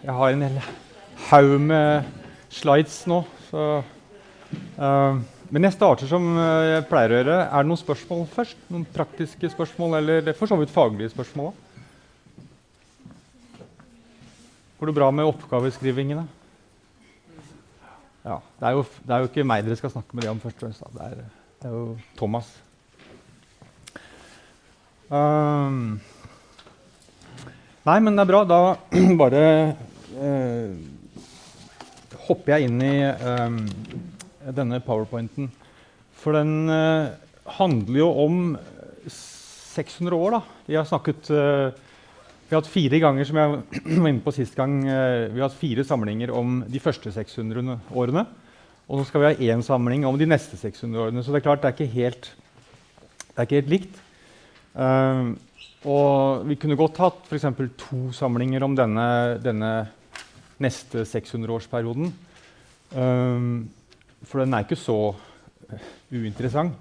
Jeg har en hel haug med slides nå. Så, uh, men jeg starter som jeg pleier å gjøre. Er det noen spørsmål først? Noen praktiske spørsmål, eller for så vidt faglige spørsmål? Går det bra med oppgaveskrivingene? Ja, det er, jo, det er, jo, ikke meg dere skal snakke med det om først. Det er, det er jo Thomas. Um, nei, men det er bra. Da bare hopper jeg inn i um, denne powerpointen. For den uh, handler jo om 600 år. da. Vi har snakket uh, vi har hatt fire ganger som jeg var inne på sist gang, vi har hatt fire samlinger om de første 600 årene. Og nå skal vi ha én samling om de neste 600 årene. Så det er klart det er ikke helt, er ikke helt likt. Uh, og vi kunne godt hatt f.eks. to samlinger om denne, denne neste 600-årsperioden. Um, for den er ikke så uinteressant.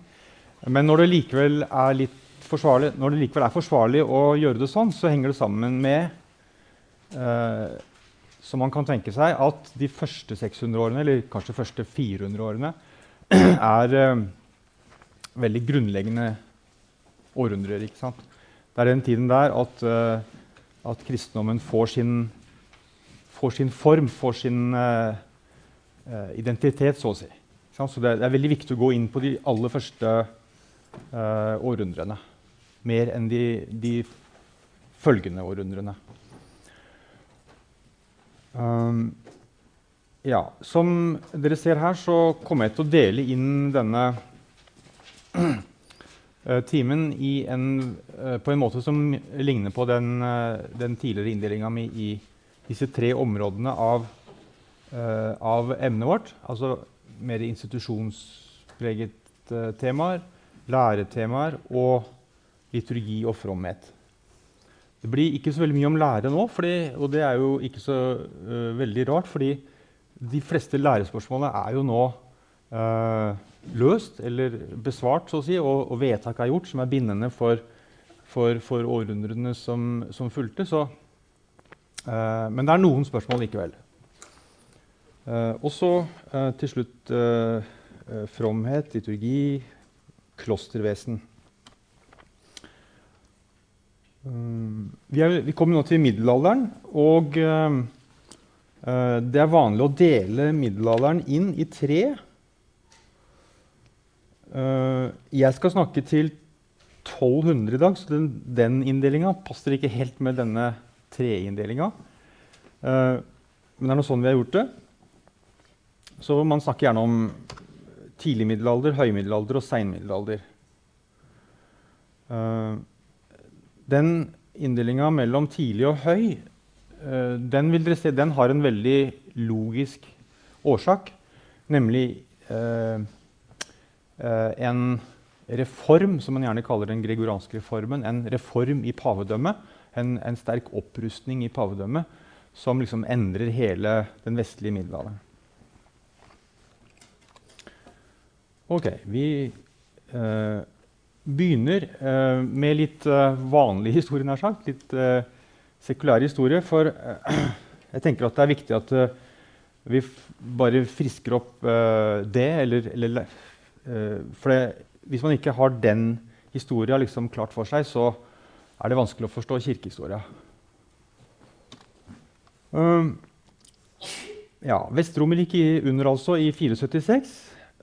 Men når det likevel er litt forsvarlig, når det likevel er forsvarlig å gjøre det sånn, så henger det sammen med uh, som man kan tenke seg at de første 600 årene, eller kanskje de første 400 årene, er uh, veldig grunnleggende århundrer. ikke sant? Det er den tiden der at, uh, at kristendommen får sin, får sin, form, får sin uh, identitet, så å si. Så det, er veldig viktig å gå inn på de aller første århundrene. Mer enn de, de følgende århundrene. Um, ja, Som dere ser her, så kommer jeg til å dele inn denne uh, timen en, uh, på en måte som ligner på den, uh, den tidligere inndelinga mi i disse tre områdene av, av, emnet vårt. Altså mer institusjonspreget temaer, læretemaer og liturgi og fromhet. Det blir ikke så veldig mye om lære nå, fordi, og det er jo ikke så uh, veldig rart. fordi de fleste lærespørsmålene er jo nå uh, løst eller besvart, så å si, og, og, vedtak er gjort som er bindende for, for, for århundrene som, som fulgte. Så, uh, men det er noen spørsmål likevel. og så til slutt fromhet, liturgi, klostervesen. Vi, er, vi, kommer nå til middelalderen, og det er vanlig å dele middelalderen inn i tre. jeg skal snakke til 1200 i dag, så den, den inndelinga passer ikke helt med denne treinndelinga. men det er noe sånn vi har gjort det. Så man snakker gjerne om tidlig middelalder, høymiddelalder og seinmiddelalder. Uh, den inndelinga mellom tidlig og høy uh, den, se, den, har en veldig logisk årsak, nemlig uh, uh, en reform, som man gjerne kaller den gregoranske reformen. En reform i pavedømmet. En, en sterk opprustning i pavedømmet som liksom endrer hele den vestlige middelalderen. Ok, vi begynner eh, med litt eh, vanlig historie, nær sagt. Litt eh, sekulær historie. For jeg tenker at det er viktig at vi bare frisker opp det. Eller, eller For det, hvis man ikke har den historia liksom klart for seg, så er det vanskelig å forstå kirkehistoria. Um, ja, Vest-Romerriket gikk under altså i 476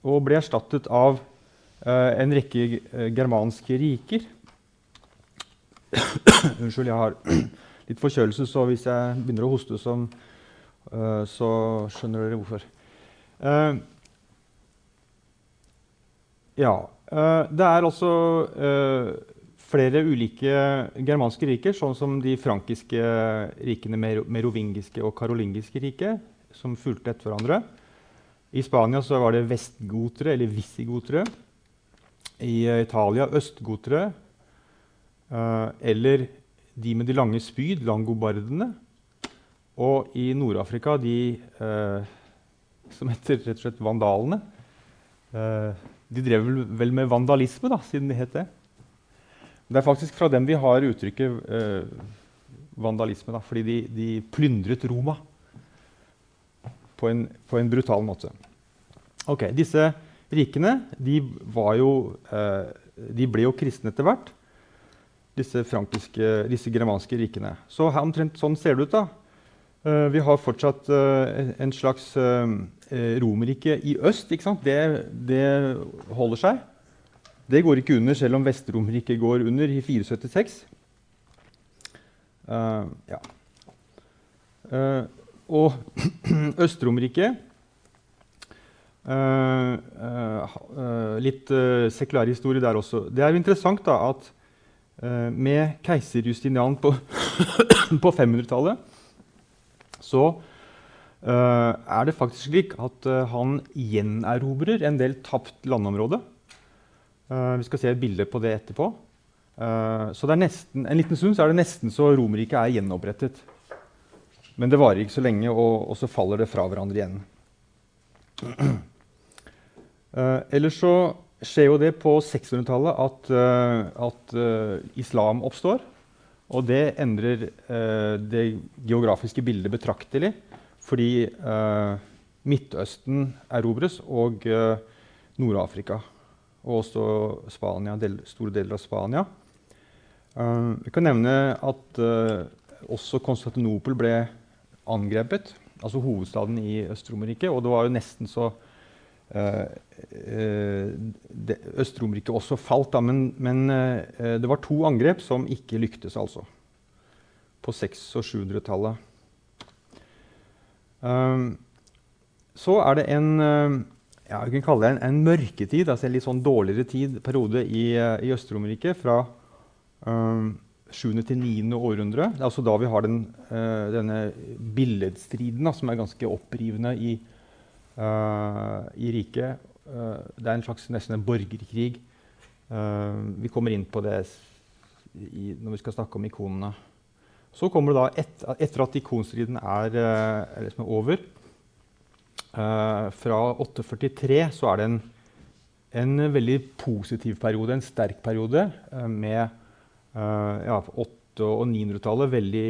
og ble erstattet av uh, en rekke eh, germanske riker. Unnskyld, jeg har litt forkjølelse, så hvis jeg begynner å hoste, så, uh, så skjønner dere hvorfor. Uh, ja. Det er altså flere ulike germanske riker, sånn som de frankiske rikene merovingiske og karolingiske riket, som fulgte etter hverandre. I Spania var det vestgotere, eller visigotere. I eh, Italia østgotere. Uh, eller de med de lange spyd, langobardene. Og i Nord-Afrika de uh, som heter rett og slett vandalene. Uh, de drev vel med vandalisme, da, siden de het det. Det er faktisk fra dem vi har uttrykket vandalisme. Da, fordi de, de plyndret Roma på en, på en, brutal måte. Ok, Disse rikene de, jo, eh, de ble jo kristne etter hvert, disse, disse germanske rikene. Så her, omtrent sånn ser det ut. da. Uh, vi har fortsatt uh, en slags uh, romerrike i øst. Det, det, holder seg. Det går ikke under, selv om Vest-Romerriket går under i 476. ja. og Øst-Romerriket Litt sekulær historie der også. Det er jo interessant da, at med keiser Justinian på, på 500-tallet så uh, er det faktisk slik at uh, han gjenerobrer en del tapt landområde. Uh, vi skal se et bilde på det etterpå. så det er nesten, en liten stund så er det nesten så Romerriket er gjenopprettet. Men det varer ikke så lenge, og, og så faller det fra hverandre igjen. ellers så skjer jo det på 600-tallet at, at islam oppstår. Og det endrer eh, det geografiske bildet betraktelig. Fordi eh, Midtøsten erobres, og eh, Nord-Afrika. Og også Spania, del, store deler av Spania. Vi kan nevne at uh, også Konstantinopel ble angrepet. Altså hovedstaden i Øst-Romerriket. Og det var jo nesten så Uh, uh, Øst-Romerriket også falt, da, men, men uh, det var to angrep som ikke lyktes, altså. På 600- og 700-tallet. Um, så er det en ja, jeg kan kalle det en, en mørketid, altså en litt sånn dårligere tid, periode i, i Øst-Romerike Fra um, 7. til 9. århundre. Det er altså da vi har den, denne billedstriden, da, som er ganske opprivende i uh, i riket. Uh, det er en slags nesten en borgerkrig. Uh, vi kommer inn på det i, når vi skal snakke om ikonene. Så kommer det da, et, etter at ikonstriden er, er liksom over Fra 843 så er det en, en, veldig positiv periode, en sterk periode, med ja, 800- og 900-tallet veldig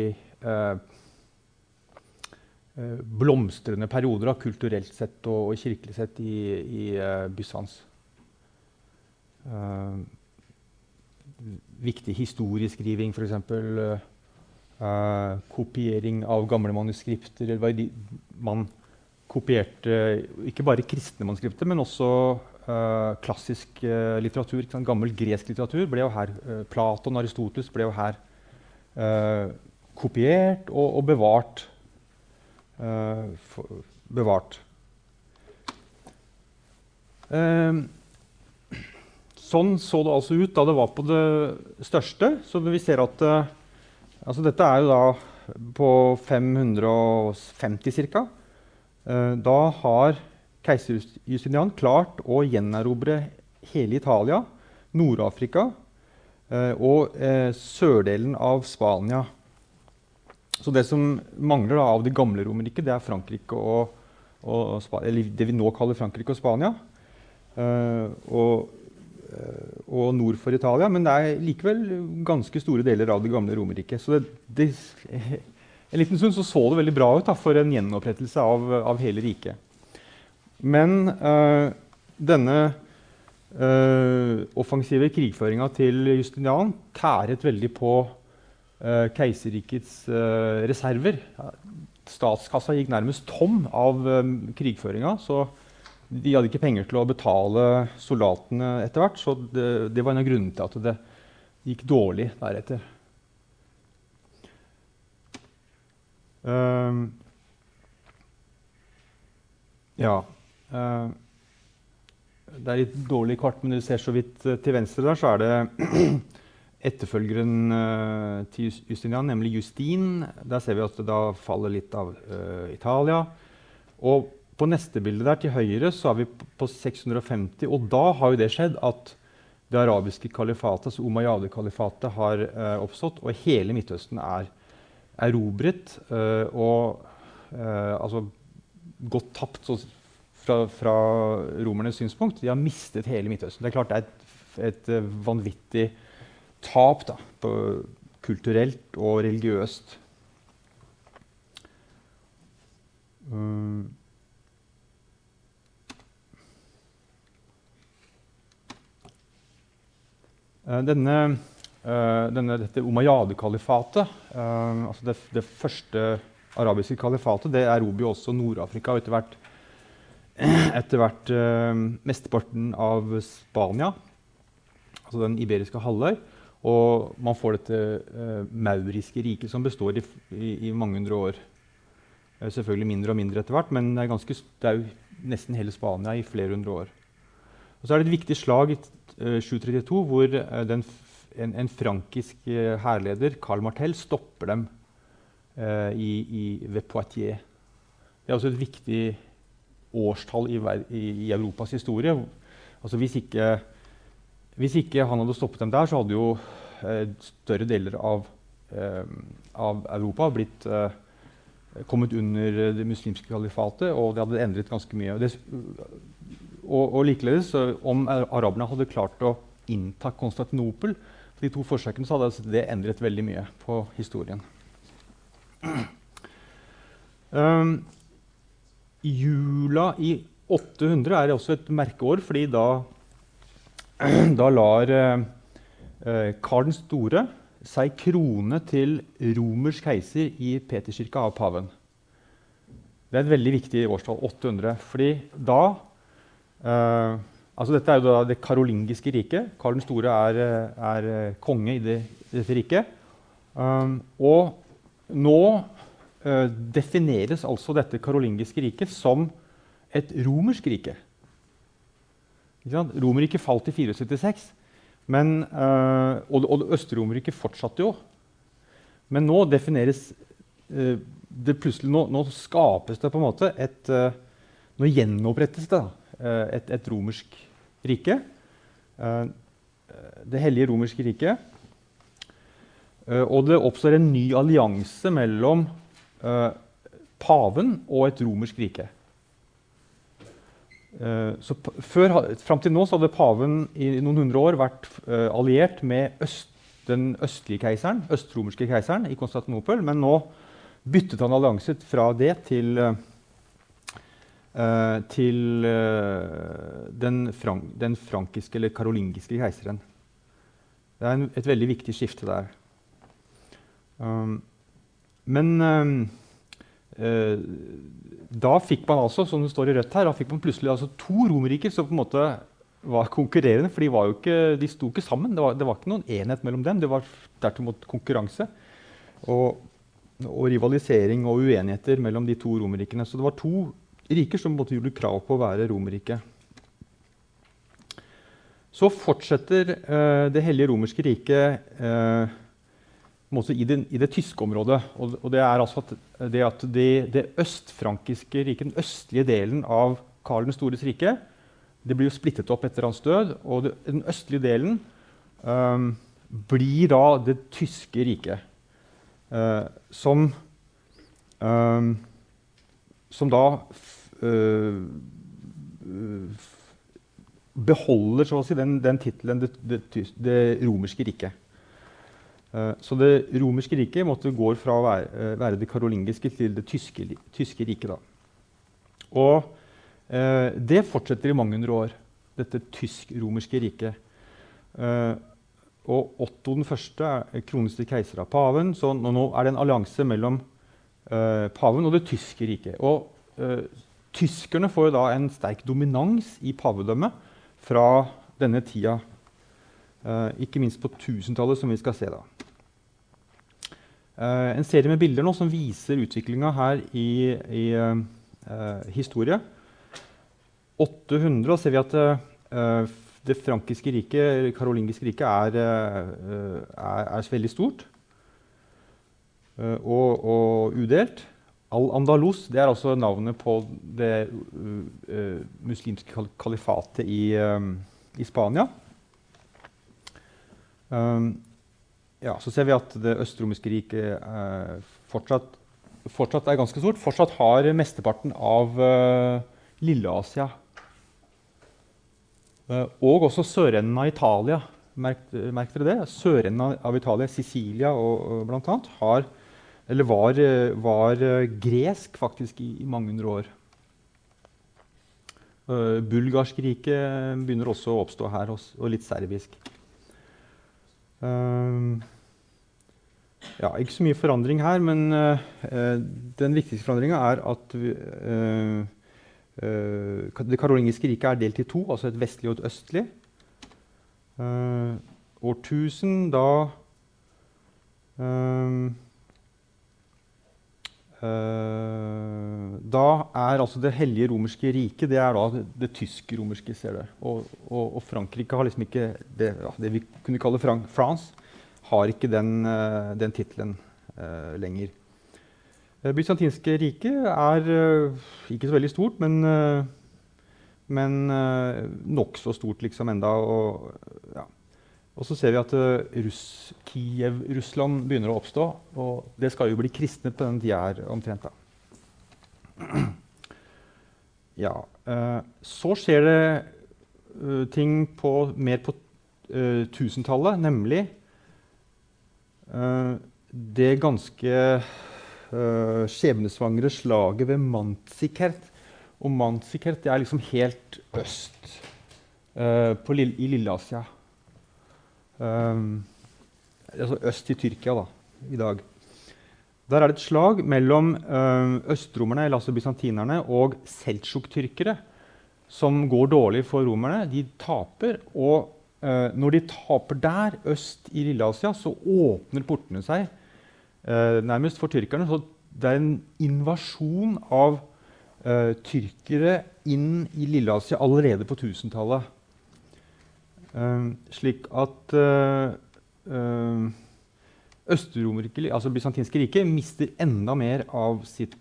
Eh, blomstrende perioder av kulturelt sett og, og, kirkelig sett i, i Bysants. Uh, viktig historieskriving, f.eks. Uh, kopiering av gamle manuskripter. De, man kopierte ikke bare kristne manuskripter, men også uh, klassisk uh, litteratur. Gammel gresk litteratur ble jo her, Platon og Aristoteles ble jo her kopiert og, og bevart uh, bevart. Uh, sånn så det altså ut da det var på det største. Så vi ser at uh, altså Dette er jo da på 550 ca. da har keiser Justinian klart å gjenerobre hele Italia, Nord-Afrika og sørdelen av Spania. Så det som mangler av det gamle Romerriket, det er Frankrike og, og eller det vi nå kaller Frankrike og Spania. Og, og, nord for Italia. Men det er likevel ganske store deler av det gamle Romerriket. Så det, det, en liten stund så, så det veldig bra ut da, for en gjenopprettelse av, av hele riket. Men øh, denne offensive krigføringa til Justinian tæret veldig på øh, keiserrikets reserver. Statskassa gikk nærmest tom av krigføringa. Så de hadde ikke penger til å betale soldatene etter hvert. Så det, det var en av grunnene til at det gikk dårlig deretter. Uh, ja. Uh, det er litt dårlig kart, men du ser så vidt til venstre der, så er det etterfølgeren uh, til Justinian, nemlig Justin. Der ser vi at det da faller litt av uh, Italia. Og på neste bilde der til høyre så er vi på 650, og da har jo det skjedd at det arabiske kalifatet, altså Umayyade-kalifatet, har uh, oppstått, og hele Midtøsten er erobret og altså gått tapt fra, fra, romernes synspunkt. De har mistet hele Midtøsten. Det er klart det er et, et vanvittig tap da, på kulturelt og religiøst. Um, denne, denne, dette Umayyad-kalifatet, uh, altså det, det, første arabiske kalifatet, det erobrer jo også Nord-Afrika og etter hvert, etter hvert uh, mesteparten av Spania, altså den iberiske halvøy. Og man får dette mauriske riket som består i, i, i mange hundre år. Selvfølgelig mindre og mindre etter hvert, men det er, ganske, det er, jo nesten hele Spania i flere hundre år. Og så er det et viktig slag i 732 hvor den, en, en, frankisk hærleder, Karl Martel, stopper dem eh, i, i, ved Poitiers. Det er også et viktig årstall i, i, Europas historie. Altså hvis, ikke, hvis ikke han hadde stoppet dem der, så hadde jo eh, større deler av, eh, av Europa blitt eh, kommet under det muslimske kalifatet, og det hadde endret ganske mye. Det, og, og likeledes, om araberne hadde klart å innta Konstantinopel de to forsøkene, hadde det endret veldig mye på historien. Um, jula i 800 er også et merkeår, fordi da, da lar uh, Karl den store seg krone til romersk keiser i Peterskirka av paven. Det er et veldig viktig årstall, 800. fordi da eh, altså Dette er jo da det karolingiske riket. Karl den store er, er konge i det, dette riket. Um, og nå uh, defineres altså dette karolingiske riket som et romersk rike. Romerriket falt i 476. Men, uh, og, og Øst-Romerriket fortsatte jo. Men nå defineres uh, det plutselig nå, nå, skapes det på en måte et Nå gjenopprettes det et, et, romersk rike. det hellige romerske riket. og det oppstår en ny allianse mellom paven og et romersk rike. Eh, så før, Fram til nå så hadde paven i noen hundre år vært alliert med øst, den østlige keiseren, østromerske keiseren i Konstantinopel. Men nå byttet han allianse fra det til, til uh, den, frank, den, frankiske eller karolingiske keiseren. Det er en, et veldig viktig skifte der. Um, men um, da fikk man altså, som det står i rødt her, da fikk man plutselig altså to Romerriker som på en måte var konkurrerende. For de, var ikke, de sto ikke sammen. Det var, det var ikke noen enhet mellom dem. Det var dertimot konkurranse. Og, og, rivalisering og uenigheter mellom de to romerrikene. Så det var to riker som måtte gjorde krav på å være Romerriket. Så fortsetter eh, Det hellige romerske riket eh, i, i, det tyske området. Og, og det er altså at det, at det, det østfrankiske riket, den østlige delen av Karl den stores rike, det blir jo splittet opp etter hans død. Og det, den østlige delen eh, blir da det tyske riket. Uh, som, um, som da uh, beholder så å si, den, den tittelen det, det, det romerske riket. Eh, så det romerske riket måtte gå fra å være, eh, være det karolingiske til det tyske, tyske riket. Da. Og eh, det fortsetter i mange hundre år, dette tysk-romerske riket. Eh, og Otto den første er til keiser av paven, så nå, er det en allianse mellom paven og det tyske riket. Og eh, tyskerne får da en sterk dominans i pavedømmet fra denne tida. ikke minst på 1000-tallet, som vi skal se da. En serie med bilder nå som viser utviklinga her i, i historie. 800 ser vi at det frankiske riket, karolingiske riket, er, er, er veldig stort og, og, udelt. Al-Andalus det er altså navnet på det muslimske kalifatet i, i Spania. Um, ja, så ser vi at det østromiske riket uh, fortsatt, fortsatt, er ganske stort. Fortsatt har mesteparten av uh, Lille-Asia. Uh, og også sørenden av Italia merk, merk dere det. Sørenden av Italia, Sicilia og, og blant annet, har, eller var, var gresk faktisk i, i mange hundre år. Uh, bulgarsk rike begynner også å oppstå her, og litt serbisk. Uh, ja, ikke så mye forandring her, men uh, den viktigste forandringa er at det karolingiske riket er delt i to, altså et vestlig og et østlig. årtusen, da Uh, da er altså det hellige romerske riket det er da det, det tysk-romerske. ser dere. Og, og, og, Frankrike har liksom ikke det, ja, det vi kunne kalle Frank France, har ikke den, uh, den tittelen uh, lenger. Det bysantinske riket er ikke så veldig stort, men, men nokså stort liksom enda, og, ja. Og så ser vi at uh, Russ, Kiev, Russland begynner å oppstå. Og det skal jo bli kristnet på den tida her omtrent. da. Ja. Uh, så skjer det uh, ting på, mer på uh, tusentallet, nemlig det ganske skjebnesvangre slaget ved Manzikert. Og Manzikert er liksom helt øst på, i Lilleasia. Altså øst i Tyrkia da, i dag. Der er det et slag mellom um, østromerne, eller altså bysantinerne, og seltsjuk-tyrkere, som går dårlig for romerne. De taper. Og uh, når de taper der, øst i Lilleasia, så åpner portene seg uh, nærmest for tyrkerne. Så det er en invasjon av uh, tyrkere inn i Lilleasia allerede på 1000-tallet. Uh, slik at uh, uh, Øst-Romerriket, altså bysantinske riket, mister enda mer av sitt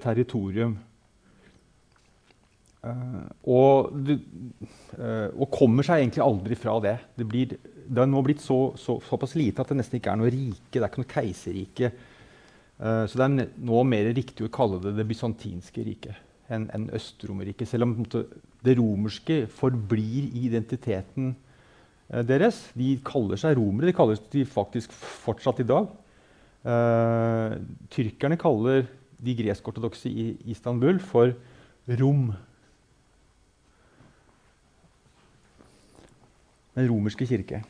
territorium. Og, det, og, kommer seg egentlig aldri fra det. Det, blir, det har nå blitt så, så, såpass lite at det nesten ikke er noe rike. Det er ikke noe keiserrike. så det er nå mer riktig å kalle det det bysantinske riket enn en Øst-Romerriket. Selv om det romerske forblir identiteten Eh, deres. De kaller seg romere. De kalles de faktisk fortsatt i dag. Uh, tyrkerne kaller de gresk-ortodokse i Istanbul for Rom. Den romerske kirke.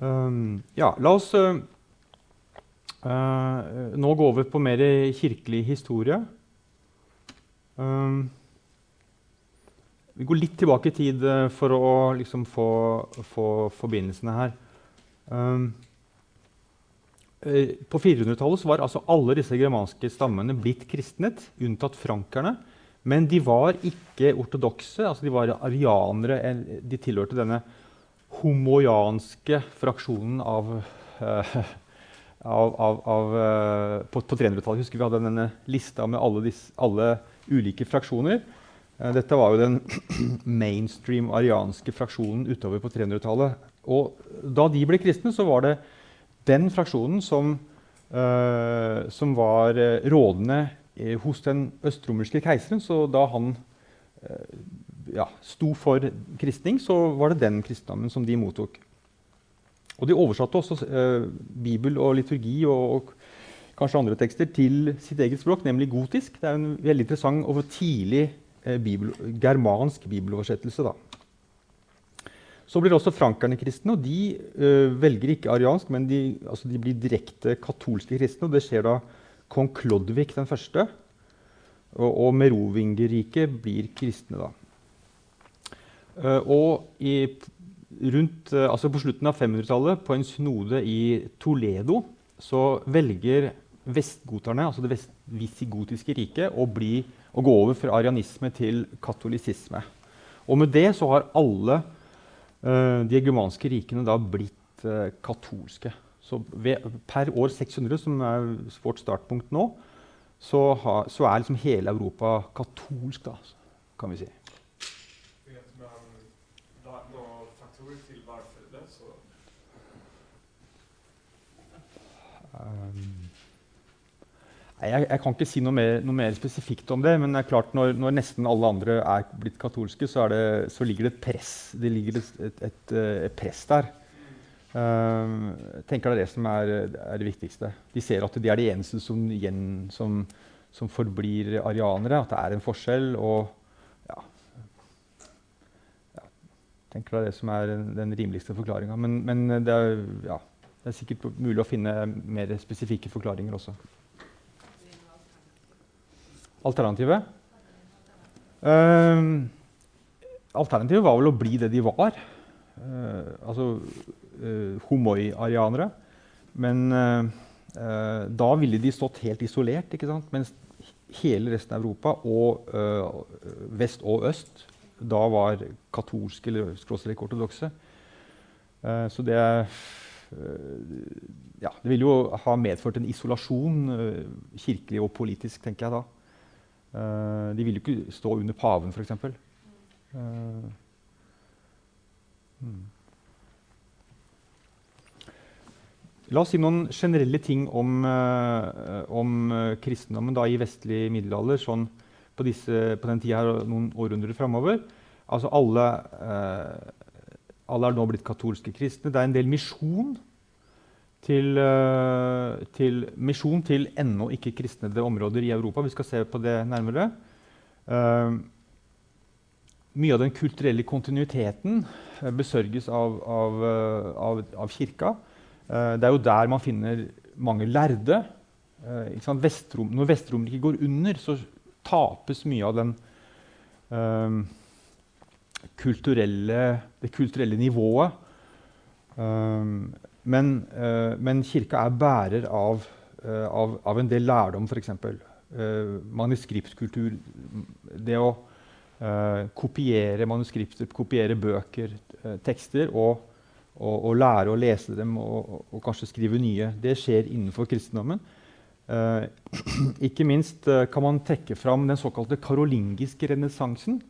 Um, ja, la oss uh, uh, nå gå over på mer kirkelig historie. Um, vi går litt tilbake i tid uh, for å liksom, få, få, forbindelsene her. Um, uh, på 400-tallet var altså alle disse germanske stammene blitt kristnet, unntatt frankerne. Men de var ikke ortodokse. altså De var arianere. De tilhørte denne homoianske fraksjonen av, uh, av, av, av På, på 300-tallet husker vi hadde denne lista med alle, disse, alle ulike fraksjoner. Eh, dette var jo den mainstream arianske fraksjonen utover på 300-tallet. Og da de ble kristne, så var det den fraksjonen som, uh, som var uh, rådende hos den østromerske keiseren. Så da han ja, sto for kristning, så var det den kristendommen som de mottok. Og de oversatte også Bibel og liturgi og, og kanskje andre tekster til sitt eget språk, nemlig gotisk. Det er en veldig interessant og tidlig Eh, bibel, germansk bibeloversettelse. Da. Så blir også frankerne kristne, og de uh, velger ikke ariansk, men de, altså de, blir direkte katolske kristne. og Det skjer da kong Klodvik den første. Og, og Merovingerriket blir kristne, da. Uh, og i, rundt, uh, altså på slutten av 500-tallet, på en synode i Toledo, så velger vestgoterne, altså det vest visigotiske riket, å bli å gå over fra arianisme til katolisisme. Og med det så har alle uh, de egumanske rikene da blitt uh, katolske. Så ved, per år 600, som er vårt startpunkt nå, så, ha, så er liksom hele Europa katolsk, da, kan vi si. Um, Jeg, jeg, kan ikke si noe mer, noe mer, spesifikt om det, men det er klart når, når nesten alle andre er blitt katolske, så, det, så ligger det et press, det ligger et, et, et, et press der. Uh, jeg tenker Det er det som er, er, det viktigste. De ser at de er de eneste som, igjen, som, som forblir arianere. At det er en forskjell. og tenker Det er det som er den rimeligste forklaringa. Men, men det, er, ja, det er sikkert mulig å finne mer spesifikke forklaringer også. Alternativet? Uh, alternativet var vel å bli det de var. Uh, altså uh, homoi-arianere. Men uh, da ville de stått helt isolert. Mens hele resten av Europa, og vest og øst, da var katolske eller ortodokse. så det ja, det ville jo ha medført en isolasjon, kirkelig og politisk, tenker jeg da. Uh, de vil jo ikke stå under paven, f.eks. Uh, hmm. La oss si noen generelle ting om, uh, om kristendommen da, i vestlig middelalder sånn på, disse, på den tida her noen århundrer framover. Altså alle, alle, er nå blitt katolske kristne. Det er en del misjon til, uh, til misjon til ennå ikke kristnede områder i Europa. Vi skal se på det nærmere. Uh, mye av den kulturelle kontinuiteten uh, besørges av, av, av, av kirka. det er jo der man finner mange lærde. Vestrom, når Vestromerriket går under, så tapes mye av den kulturelle, det kulturelle nivået. Um, men, uh, men, kirka er bærer av, uh, av, av en del lærdom, f.eks. Uh, manuskriptkultur. Det å kopiere manuskripter, kopiere bøker, tekster, og, og, og, lære å lese dem og, og, kanskje skrive nye. Det skjer innenfor kristendommen. ikke minst kan man trekke fram den såkalte karolingiske renessansen.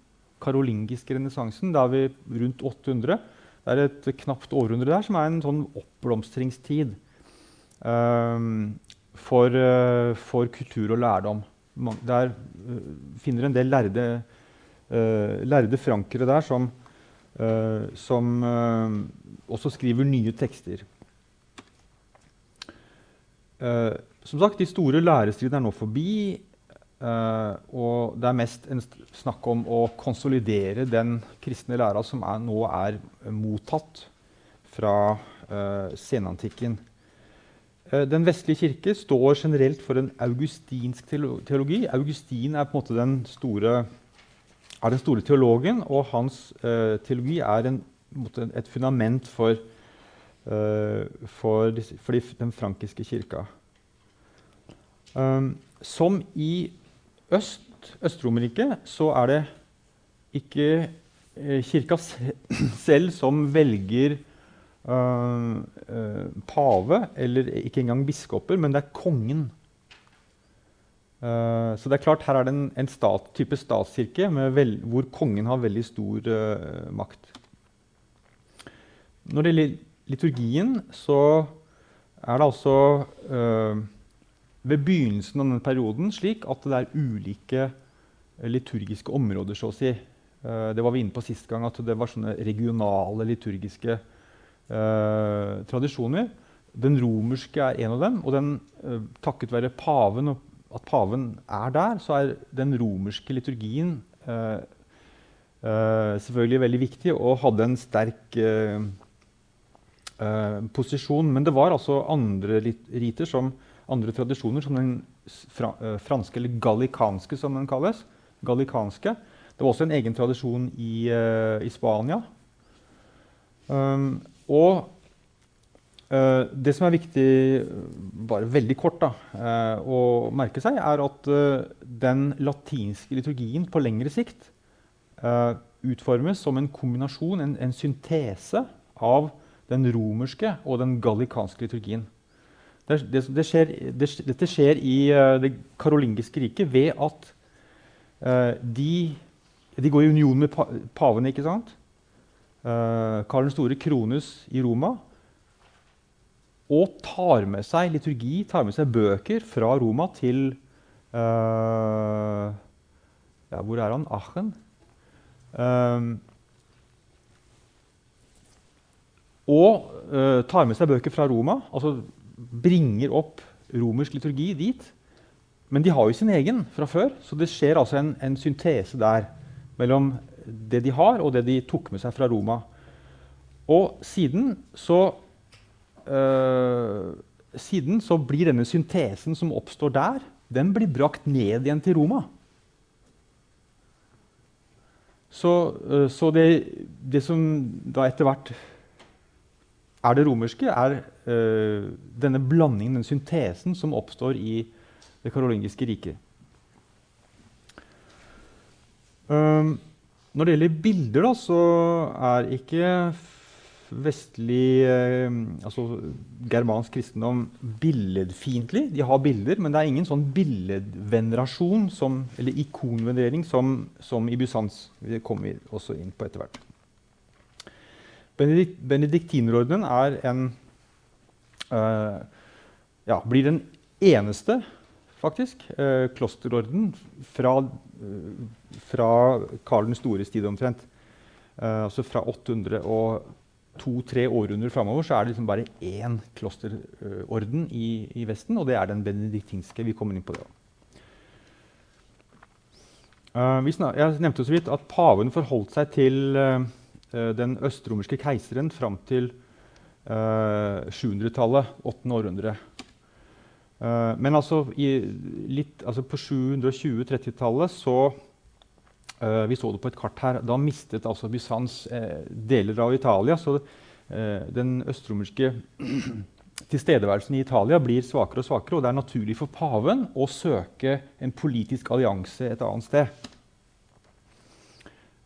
Karolingiske renessansen, Da er vi rundt 800. Det er et knapt århundre der som er en sånn oppblomstringstid um, for, uh, for, kultur og lærdom. Der uh, finner en del lærde, uh, lærde frankere der som, som også skriver nye tekster. som sagt, De store lærestridene er nå forbi. Uh, og det er mest en snakk om å konsolidere den kristne læra som er, nå er mottatt fra uh, senantikken. Uh, den vestlige kirke står generelt for en augustinsk teologi. Augustin er på en måte den store, den store teologen, og hans teologi er en, et fundament for, for, for de, den frankiske kirka. Um, som i øst, Øst-Romerriket, så er det ikke eh, kirka selv som velger uh, uh, pave, eller ikke engang biskoper, men det er kongen. Uh, så det er klart, her er det en, en stat, type statskirke vel, hvor kongen har veldig stor makt. Når det gjelder liturgien, så er det altså ved begynnelsen av denne perioden slik at det er ulike eh, liturgiske områder, så å si. Uh, det var vi inne på sist gang, at det var sånne regionale liturgiske eh, tradisjoner. Den romerske er en av dem. Og den, uh, takket være paven, og at paven er der, så er den romerske liturgien selvfølgelig veldig viktig og hadde en sterk posisjon. Men det var altså andre riter som andre tradisjoner, som den fra, uh, franske, eller gallikanske, som den kalles. Gallikanske. Det var også en egen tradisjon i, uh, i Spania. Um, og uh, det som er viktig, bare veldig kort, da, å merke seg, er at den latinske liturgien på lengre sikt utformes som en kombinasjon, en, en syntese, av den romerske og den gallikanske liturgien. Det, det, det skjer, dette skjer i uh, det karolingiske riket ved at uh, de, de, går i union med pa pavene, ikke sant? Uh, Karl den store krones i Roma. og tar med seg liturgi, tar med seg bøker fra Roma til uh, ja, Hvor er han? Aachen. Um, og uh, tar med seg bøker fra Roma, altså bringer opp romersk liturgi dit. Men de har jo sin egen fra før, så det skjer altså en, en syntese der mellom det de har, og det de tok med seg fra Roma. Og siden så øh, Siden så blir denne syntesen som oppstår der, den blir brakt ned igjen til Roma. Så, øh, så det, det, som da etter hvert er det romerske, er øh, denne blandingen, den syntesen, som oppstår i det karolingiske riket. Um, når det gjelder bilder, da, så er ikke vestlig eh, altså germansk kristendom billedfiendtlig. De har bilder, men det er ingen sånn billedvenerasjon som, eller ikonvenerering som, som, i Bysants. Det kommer vi også inn på etter hvert. Benedikt, Benediktinerordenen er en uh, ja, blir den eneste faktisk, uh, klosterorden fra, uh, fra Karl den stores tid omtrent. altså fra 800 og to-tre århundrer framover så er det liksom bare én klosterorden i, i, Vesten, og det er den benediktinske. Vi kommer inn på det. Uh, jeg nevnte så vidt at paven forholdt seg til uh, den østromerske keiseren fram til uh, 700-tallet, 8. århundre. Uh, men altså, litt, altså på 720-30-tallet så vi så det på et kart her. Da mistet altså Bysants deler av Italia. Så den østromerske tilstedeværelsen i Italia blir svakere og svakere. Og det er naturlig for paven å søke en politisk allianse et annet sted.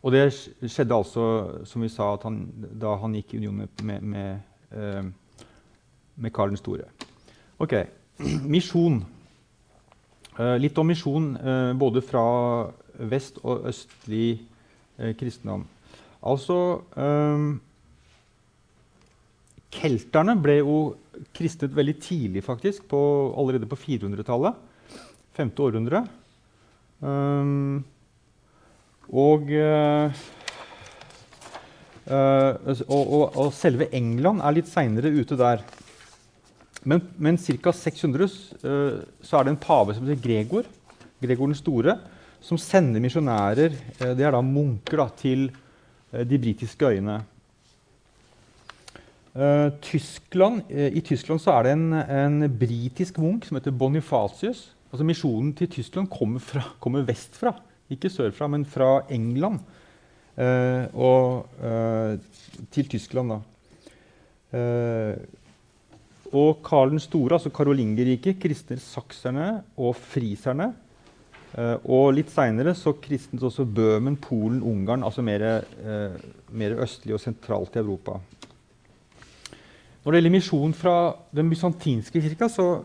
Og det skjedde altså, som vi sa, han, da han gikk i union med, med, med, med Karl den store. Ok, Misjon. litt om misjon både fra vest- og østlig eh, kristendom. Altså eh, Kelterne ble jo kristnet veldig tidlig, faktisk, på, allerede på 400-tallet. Femte århundre. Um, og, uh, uh, og, og, og, selve England er litt seinere ute der. Men, men ca. 600 uh, så er det en pave som heter Gregor. Gregor den store som sender misjonærer, eh, det er da munker, da, til eh, de britiske øyene. Tyskland, I Tyskland så er det en, en britisk munk som heter Bonifatius. Altså Misjonen til Tyskland kommer, fra, kommer, vestfra, ikke sørfra, men fra England. eh, og til Tyskland, da. og Karl den store, altså Karolingerriket, kristner sakserne og friserne Uh, og litt seinere så kristnet også Bøhmen, Polen, Ungarn, altså uh, mer, østlig og sentralt i Europa. Når det gjelder misjon fra den bysantinske kirka, så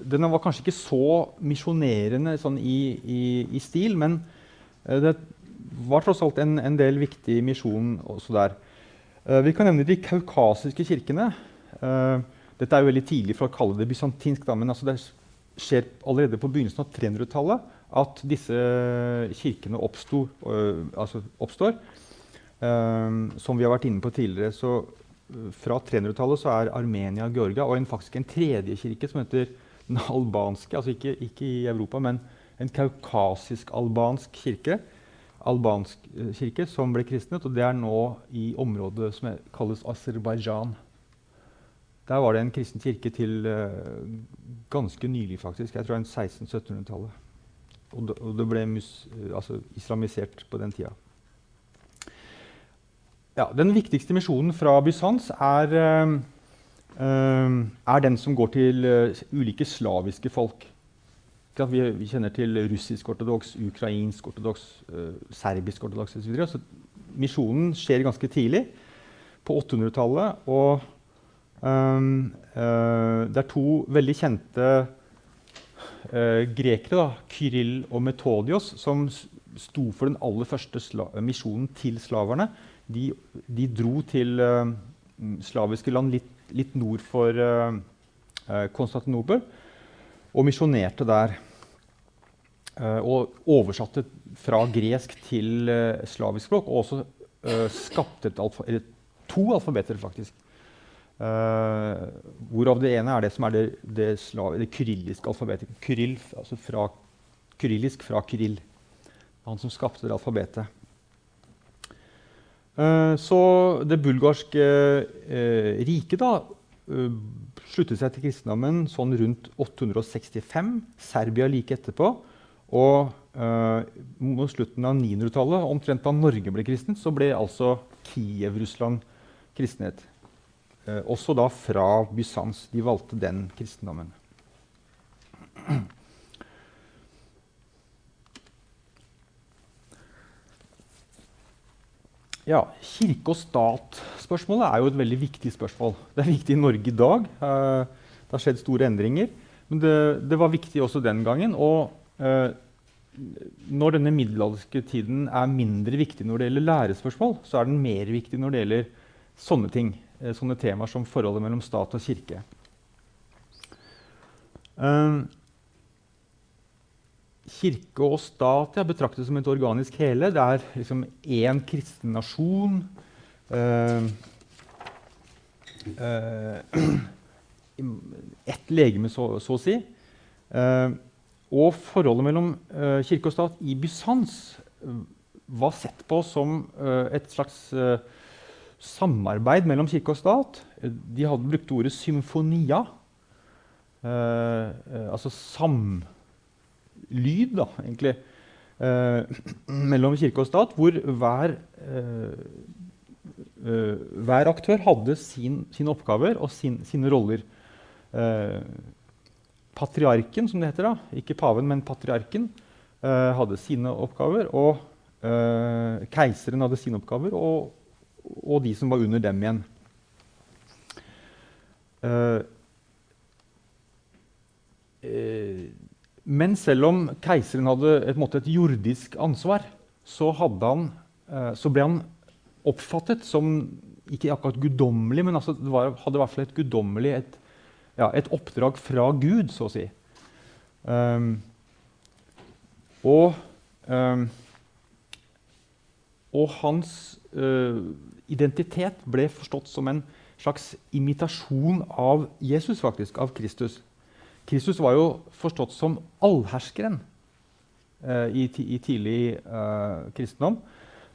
Den var kanskje ikke så misjonerende sånn i, i, i, stil, men det var tross alt en, en del viktig misjon også der. vi kan nevne de kaukasiske kirkene. dette er jo veldig tidlig for å kalle det bysantinsk, da, men altså det er skjer allerede på begynnelsen av 300-tallet at disse kirkene oppstod, altså oppstår. Um, som vi har vært inne på tidligere. Så fra 300-tallet så er Armenia og Georgia og en, faktisk en tredje kirke som heter den albanske, altså ikke, ikke i Europa, men en kaukasisk-albansk kirke, albansk uh, kirke som ble kristnet. Og det er nå i området som kalles Aserbajdsjan. Der var det en kristen kirke til uh, ganske nylig, faktisk. Jeg tror det er 1600-1700-tallet. Og, og det ble mus, uh, altså islamisert på den tida. Ja, den viktigste misjonen fra Bysants er, uh, er den som går til ulike slaviske folk. Vi, vi, kjenner til russisk-ortodoks, ukrainsk-ortodoks, serbisk-ortodoks osv. Så, så misjonen skjer ganske tidlig, på 800-tallet. og Um, uh, det er to veldig kjente uh, grekere, da, Kyrill og Metodios, som sto for den aller første misjonen til slaverne. De, de dro til uh, slaviske land litt litt nord for uh, Konstantinopel og misjonerte der. Uh, og oversatte fra gresk til uh, slavisk språk, og også skapte alfa to alfabeter, faktisk. hvorav det ene er det som er det, det, det kyrilliske alfabetet. Kyrill, altså fra, kyrillisk fra Kyrill. Han som skapte det alfabetet. Eh, så det bulgarske eh, riket da, eh, sluttet seg til kristendommen sånn rundt 865. Serbia like etterpå. Og mot slutten av 900-tallet, omtrent da Norge ble kristent, så ble altså Kiev-Russland kristenhet. Også da fra Bysants. De valgte den kristendommen. Ja, Kirke og stat-spørsmålet er jo et veldig viktig spørsmål. Det er viktig i Norge i dag. Eh, det har skjedd store endringer. Men det, det var viktig også den gangen. Og eh, når denne middelalderske tiden er mindre viktig når det gjelder lærespørsmål, så er den mer viktig når det gjelder sånne ting. Eh, sånne temaer som forholdet mellom stat og kirke. Kirke og stat er betraktet som et organisk hele. Det er liksom én kristen nasjon. Uh, uh, ett legeme, så, så, å si. Uh, og forholdet mellom kirke og stat i Bysants var sett på som et slags samarbeid mellom kirke og stat. De hadde brukt ordet symfonia. altså sam lyd da, egentlig, eh, mellom kirke og stat, hvor hver, eh, eh, hver aktør hadde sin, sine oppgaver og sin, sine roller. Patriarken, som det heter, da, ikke paven, men patriarken, hadde sine oppgaver. Og eh, keiseren hadde sine oppgaver, og, og, de som var under dem igjen. Uh, men selv om keiseren hadde et, et jordisk ansvar, så, han, eh, så, ble han oppfattet som ikke akkurat guddommelig, men altså, det var, hadde i hvert fall et guddommelig et, ja, et, oppdrag fra Gud, så å si. Um, og, um, og hans uh, identitet ble forstått som en slags imitasjon av Jesus, faktisk, av Kristus. Kristus var jo forstått som allherskeren eh, i, i, tidlig eh, kristendom.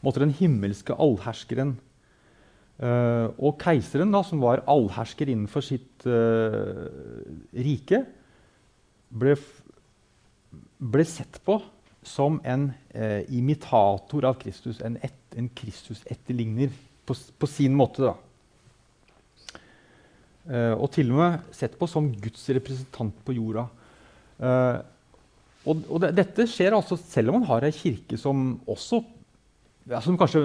Måtte den himmelske allherskeren. Eh, og keiseren, da, som var allhersker innenfor sitt eh, rike, ble, ble, sett på som en eh, imitator av Kristus. En, et, en Kristus-etterligner på, på sin måte. da. Uh, og til og med sett på som Guds representant på jorda. Uh, og, og det, dette skjer altså selv om man har ei kirke som også ja, som kanskje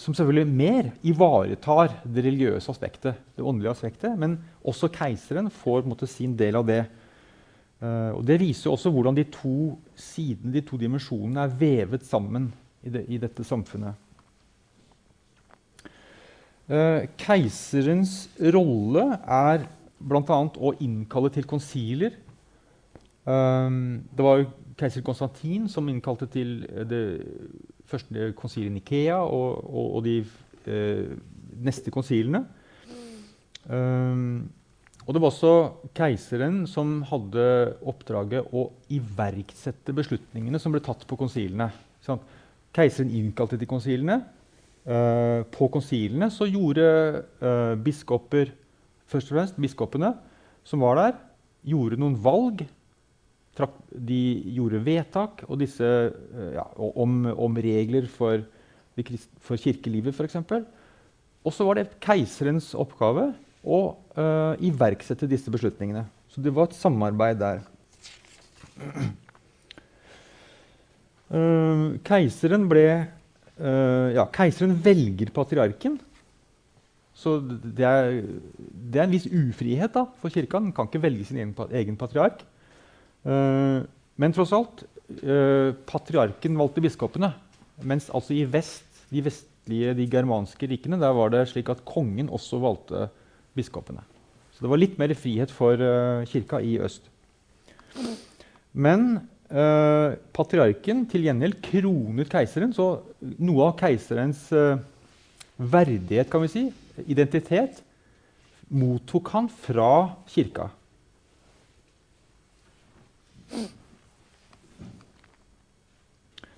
som selvfølgelig mer ivaretar det religiøse aspektet, det åndelige aspektet. Men også keiseren får måte, sin del av det. Uh, og Det viser også hvordan de to sidene, de to dimensjonene, er vevet sammen i, det, i dette samfunnet. Eh, keiserens rolle er bl.a. å innkalle til konsiler. Um, det var keiser Konstantin som innkalte til det første konsilet i Nikea og, og, og de eh, neste konsilene. Um, og det var også keiseren som hadde oppdraget å iverksette beslutningene som ble tatt på konsilene. Keiseren innkalte til konsilene. Uh, på konsilene så gjorde uh, biskoper først og fremst biskopene som var der, gjorde noen valg. De gjorde vedtak disse, uh, ja, om, om, regler for, for kirkelivet, f.eks. Og så var det keiserens oppgave å iverksette disse beslutningene. Så det var et samarbeid der. keiseren ble Uh, ja, keiseren velger patriarken. Så det er, det er, en viss ufrihet da, for kirka. Den kan ikke velge sin egen, egen patriark. Uh, men tross alt, uh, patriarken valgte biskopene. Mens altså i vest, de vestlige, de germanske rikene, der var det slik at kongen også valgte biskopene. Så det var litt mer frihet for uh, kirka i øst. Men patriarken til gjengjeld kronet keiseren, så noe av keiserens uh, verdighet, kan vi si, identitet, mottok han fra kirka.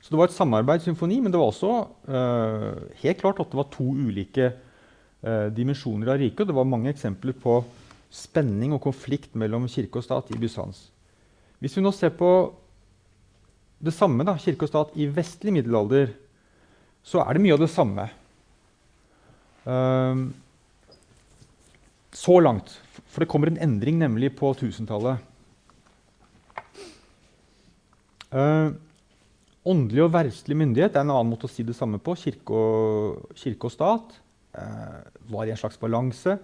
Så det var et samarbeidssymfoni, men det var også uh, helt klart at det var to ulike uh, dimensjoner av riket. Og det var mange eksempler på spenning og konflikt mellom kirke og stat i Bysants. Hvis vi nå ser på det samme, da, kirke og stat i vestlig middelalder, så er det mye av det samme. Uh, så langt. For det kommer en endring nemlig på 1000-tallet. Uh, Åndelig og verdslig myndighet er en annen måte å si det samme på. Kirke og, kirke og stat uh, var i en slags balanse.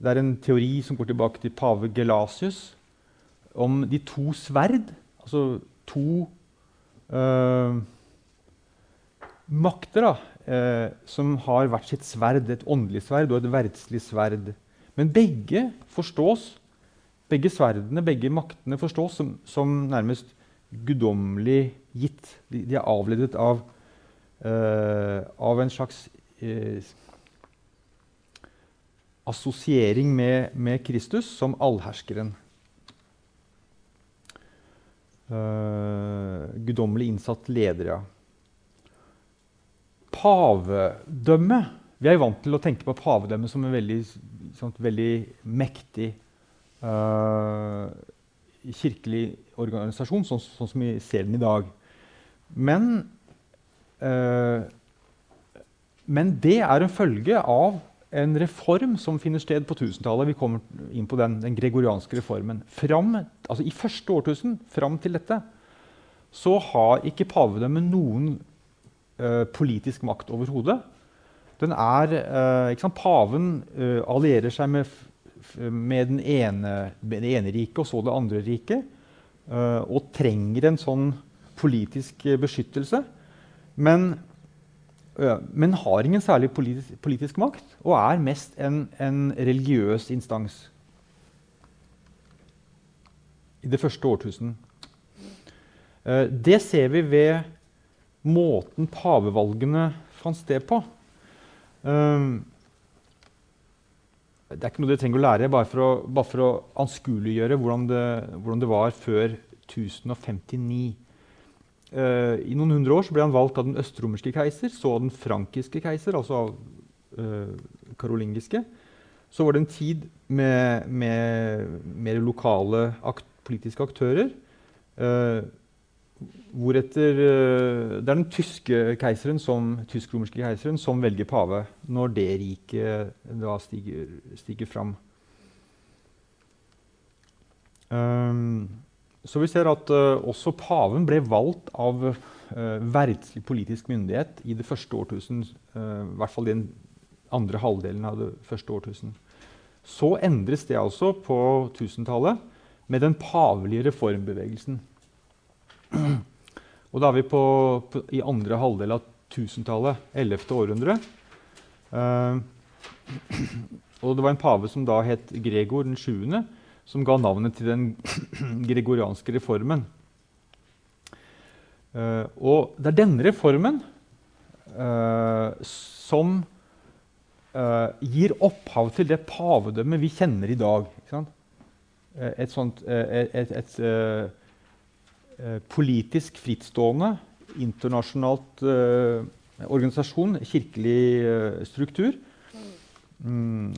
Det er en teori som går tilbake til pave Gelasius om de to sverd. Altså to makter da, eh, som har hvert sitt sverd. Et åndelig sverd og et verdslig sverd. Men begge forstås, begge sverdene, begge maktene forstås som, som nærmest guddommelig gitt. De, de, er avledet av, uh, av en slags uh, assosiering med, med, Kristus som allherskeren. Uh, guddommelig innsatt leder, ja. Pavedømme Vi er vant til å tenke på pavedømme som en veldig, sånt, veldig mektig uh, kirkelig organisasjon, sånn, sånn, som vi ser den i dag. Men, uh, men det er en følge av en reform som finner sted på 1000-tallet. Vi kommer inn på den, den gregorianske reformen. Fram, altså I første årtusen fram til dette så har ikke pavedømmet noen øh, politisk makt overhodet. Den er, øh, Paven allierer seg med med, den ene, med det ene riket og så det andre riket. Uh, og trenger en sånn politisk beskyttelse. Men, uh, men har ingen særlig politisk, politisk, makt og er mest en, en religiøs instans. I det første årtusen. Uh, det ser vi ved måten pavevalgene fant sted på. Uh, det er ikke noe dere trenger å lære, bare for å, bare for å anskueliggjøre hvordan, hvordan, det var før 1059. Eh, I noen hundre år ble han valgt av den østromerske keiser, så den frankiske keiser, altså av uh, karolingiske. Så var det en tid med, mer lokale akt, politiske aktører. Uh, Hvoretter eh, Det er den tyske keiseren som, tysk-romerske keiseren som velger pave når det riket da stiger, stiger fram. Um, så vi ser at uh, også paven ble valgt av uh, verdslig politisk myndighet i det første årtusen. Uh, I hvert fall den andre halvdelen av det første årtusen. Så endres det altså på 1000-tallet med den pavelige reformbevegelsen. Og da er vi på, på, i andre halvdel av 1000-tallet, 11. århundre. Uh, og det var en pave som da het Gregor den 7., som ga navnet til den gregorianske reformen. Uh, og det er denne reformen uh, som gir opphav til det pavedømmet vi kjenner i dag. Et sånt et, et, et politisk frittstående internasjonalt organisasjon, kirkelig struktur. Mm,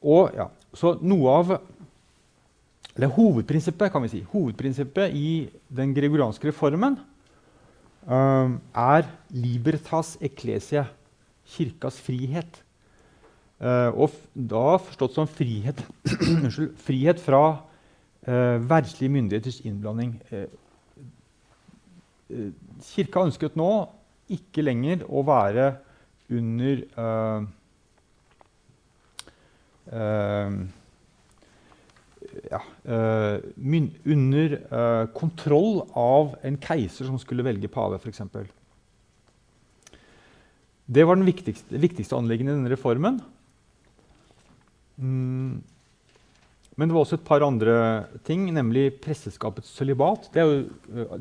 og ja, Så noe av Eller hovedprinsippet kan vi si, hovedprinsippet i den gregorianske reformen um, er libertas ecclesia, kirkas frihet. Uh, og da forstått som frihet, frihet fra uh, verdslige myndigheters innblanding. Uh, eh, kirka ønsket nå ikke lenger å være under eh, eh ja, eh, under kontroll av en keiser som skulle velge pave, f.eks. Det var den viktigste, viktigste anliggende i denne reformen. Mm. Men det var også et par andre ting, nemlig presteskapets sølibat. Det,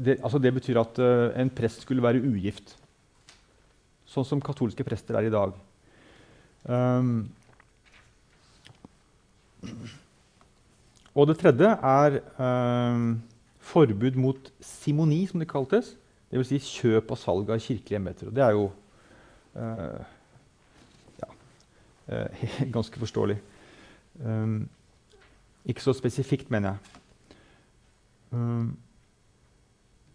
det, altså det, betyr at uh, en prest skulle være ugift. Sånn som katolske prester er i dag. Um, og det tredje er eh, forbud mot simoni, som det kaltes. Dvs. Si kjøp og salg av kirkelige embeter. Og det er jo eh, ja, eh, ganske forståelig. Um, ikke så spesifikt, mener jeg. Um,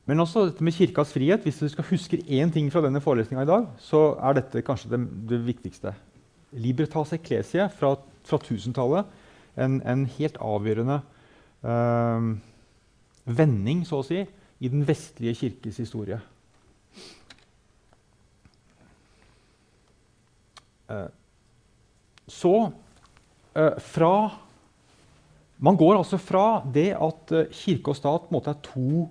men også dette med kirkas frihet. Hvis du skal huske én ting fra denne forelesninga i dag, så er dette kanskje det, det viktigste. Libertas ecclesia fra, fra 1000-tallet. En, en, helt avgjørende um, vending, så å si, i den vestlige kirkes historie. Uh, så uh, fra man går altså fra det at eh, kirke og stat måte, er to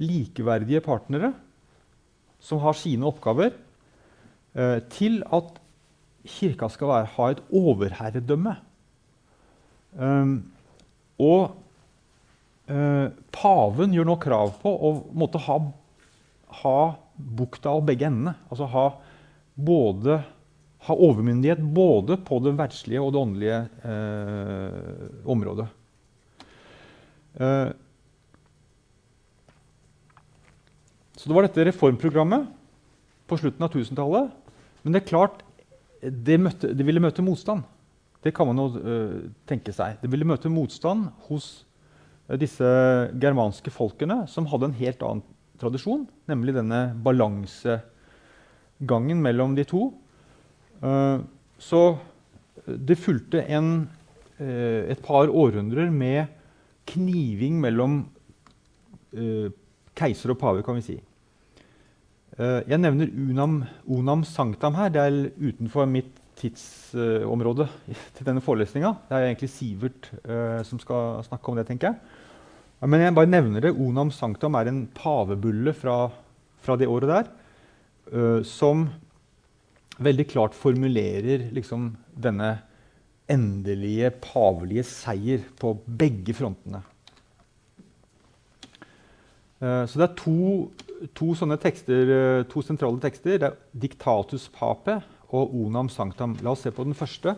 likeverdige partnere som har sine oppgaver, eh, til at kirka skal være, ha et overherredømme. Um, og uh, paven gjør nå krav på å måtte ha, ha bukta av begge endene. Altså ha både ha overmyndighet både på det verdslige og det åndelige eh, området. Eh, så det var dette reformprogrammet på slutten av 1000-tallet. Men det er klart, det, møtte, det, ville møte motstand. Det kan man jo uh, tenke seg. Det ville møte motstand hos uh, disse germanske folkene som hadde en helt annen tradisjon, nemlig denne balansegangen mellom de to. Eh, så det fulgte en, eh, et par århundrer med kniving mellom eh, keiser og pave, kan vi si. Jeg nevner unam, unam Sanktam her. Det er utenfor mitt tidsområde til denne forelesninga. Det er egentlig Sivert som skal snakke om det, tenker jeg. Men jeg bare nevner det. Onam sanctam er en pavebulle fra, fra det året der. som veldig klart formulerer liksom, denne endelige pavelige seier på begge frontene. Uh, så det er to, to, tekster, uh, to sentrale tekster. Det er 'Dictatus Pape' og 'Onam Sanctam'. La oss se på den første.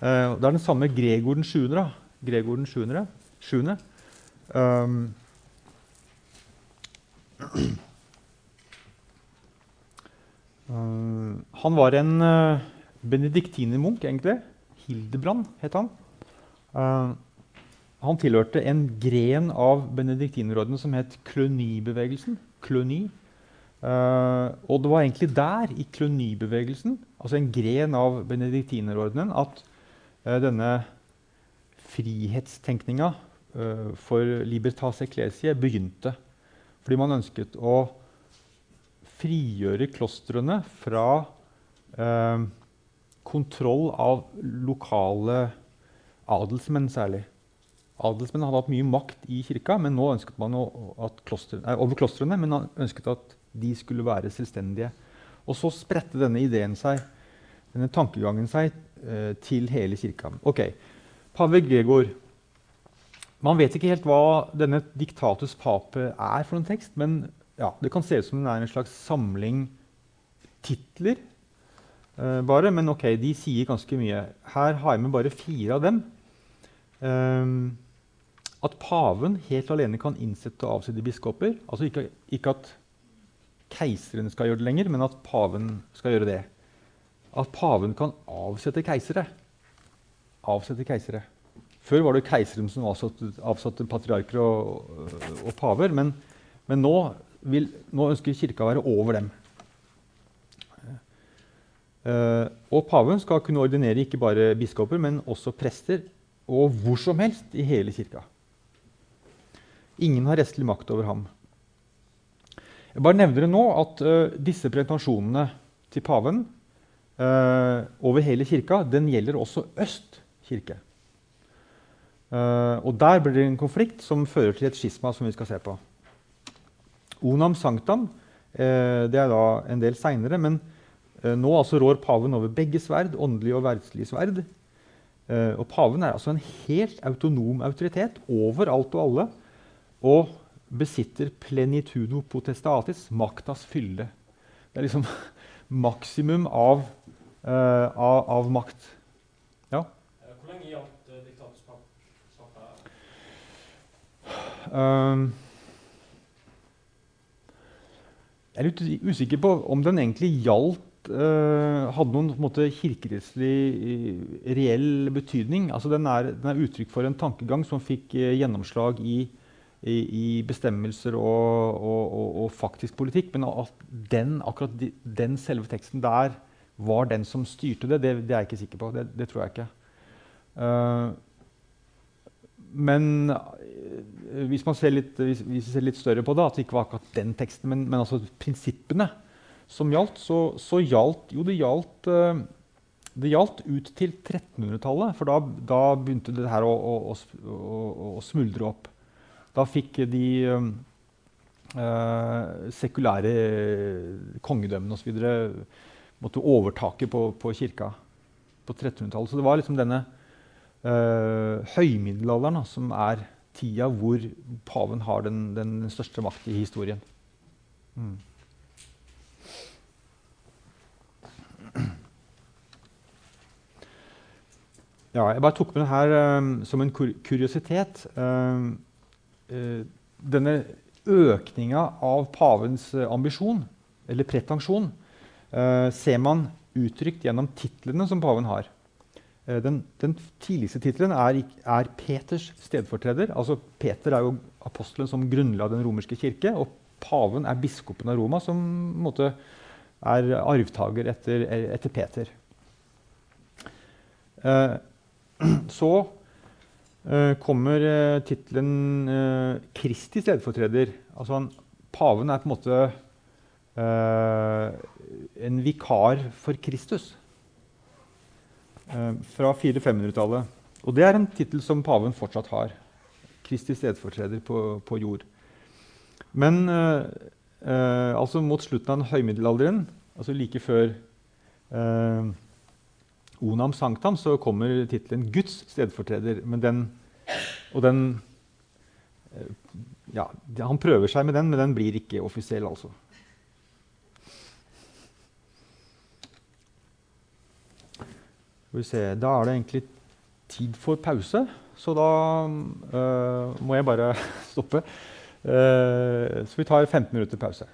Uh, det er den samme Gregor den 7. Da. Gregor den 7. 7. Um, Uh, han var en uh, benediktinermunk, egentlig. Hildebrand het han. Uh, han tilhørte en gren av benediktinerordenen som het klønibevegelsen. Kløni. Uh, og det var egentlig der, i klønibevegelsen, altså en gren av benediktinerordenen, at uh, denne frihetstenkninga uh, for libertas ecclesie begynte. Fordi man ønsket å frigjøre klostrene fra eh, kontroll av lokale adelsmenn særlig. Adelsmenn hadde hatt mye makt i kirka men nå ønsket man klostre, nei, over klostrene, men ønsket at de skulle være selvstendige. Og så spredte denne ideen seg, denne tankegangen seg eh, til hele kirka. Ok, Pave Gregor Man vet ikke helt hva denne diktatus pape er for en tekst, men ja, det kan se ut som den er en slags samling titler. Uh, bare, Men ok, de sier ganske mye. Her har jeg med bare fire av dem. Um, at paven helt alene kan innsette og avsette biskoper. Altså ikke, ikke, at keiseren skal gjøre det lenger, men at paven skal gjøre det. At paven kan avsette keisere. Avsette keisere. Før var det keiseren som avsatte, avsatte patriarker og, og paver. Men, men nå vil, nå ønsker Kirka å være over dem. Uh, og paven skal kunne ordinere ikke bare biskoper, men også prester. Og hvor som helst i hele kirka. Ingen har restlig makt over ham. Jeg bare nevner det nå at uh, disse pretensjonene til paven uh, over hele kirka, den gjelder også Øst kirke. og der blir det en konflikt som fører til et skisma som vi skal se på. Onam sanktam det er da en del seinere, men nå altså rår paven over begge sverd, åndelig og verdslig sverd. Uh, og paven er altså en helt autonom autoritet over alt og alle. Og besitter plenitudo potestatis, maktas fylde. Det er liksom maksimum av, uh, av, av makt. Ja? Hvor lenge gjaldt uh, diktatorskapet? Um, jeg er litt usikker på om den egentlig gjaldt Hadde noen måte, kirkerettslig reell betydning. Altså, den, er, den, er, uttrykk for en tankegang som fikk gjennomslag i, i, i, bestemmelser og, og, og, faktisk politikk. Men at den, akkurat de, den selve teksten der var den som styrte det, det, det er jeg ikke sikker på. Det, det tror jeg ikke. Uh, men Eh, hvis man ser litt, hvis, hvis ser litt større på det, at det ikke var akkurat den teksten, men, men altså prinsippene som gjaldt, så, så gjaldt jo det gjaldt, uh, det gjaldt ut til 1300-tallet. For da, da, begynte det her å, å, å, å, smuldre opp. Da fikk de uh, sekulære kongedømmene osv. måtte overtaket på, på kirka på 1300-tallet. Så det var liksom denne uh, høymiddelalderen da, som er tida hvor paven har den, den største makt i historien. Mm. Ja, jeg bare tok med den her um, som en kur kuriositet. Um, denne økninga av pavens uh, ambisjon, eller pretensjon, uh, ser man uttrykt gjennom titlene som paven har. Eh, den, den tidligste tittelen er, er, Peters stedfortreder. Altså, Peter er jo apostelen som grunnla den romerske kirke. Og paven er biskopen av Roma, som måte, er arvtaker etter, etter Peter. Eh, så eh, kommer eh, tittelen eh, Kristi stedfortreder. Altså, han, paven er på en måte eh, en vikar for Kristus. Eh, fra 400-500-tallet. Og det er en tittel som paven fortsatt har. Kristi stedfortreder på, på jord. Men eh, eh, altså mot slutten av høymiddelalderen, altså like før eh, Onam Sanktam, så kommer tittelen Guds stedfortreder. Men den, og den eh, ja, Han prøver seg med den, men den blir ikke offisiell, altså. Skal vi se Da er det egentlig tid for pause, så da øh, må jeg bare stoppe. Uh, så vi tar 15 minutter pause.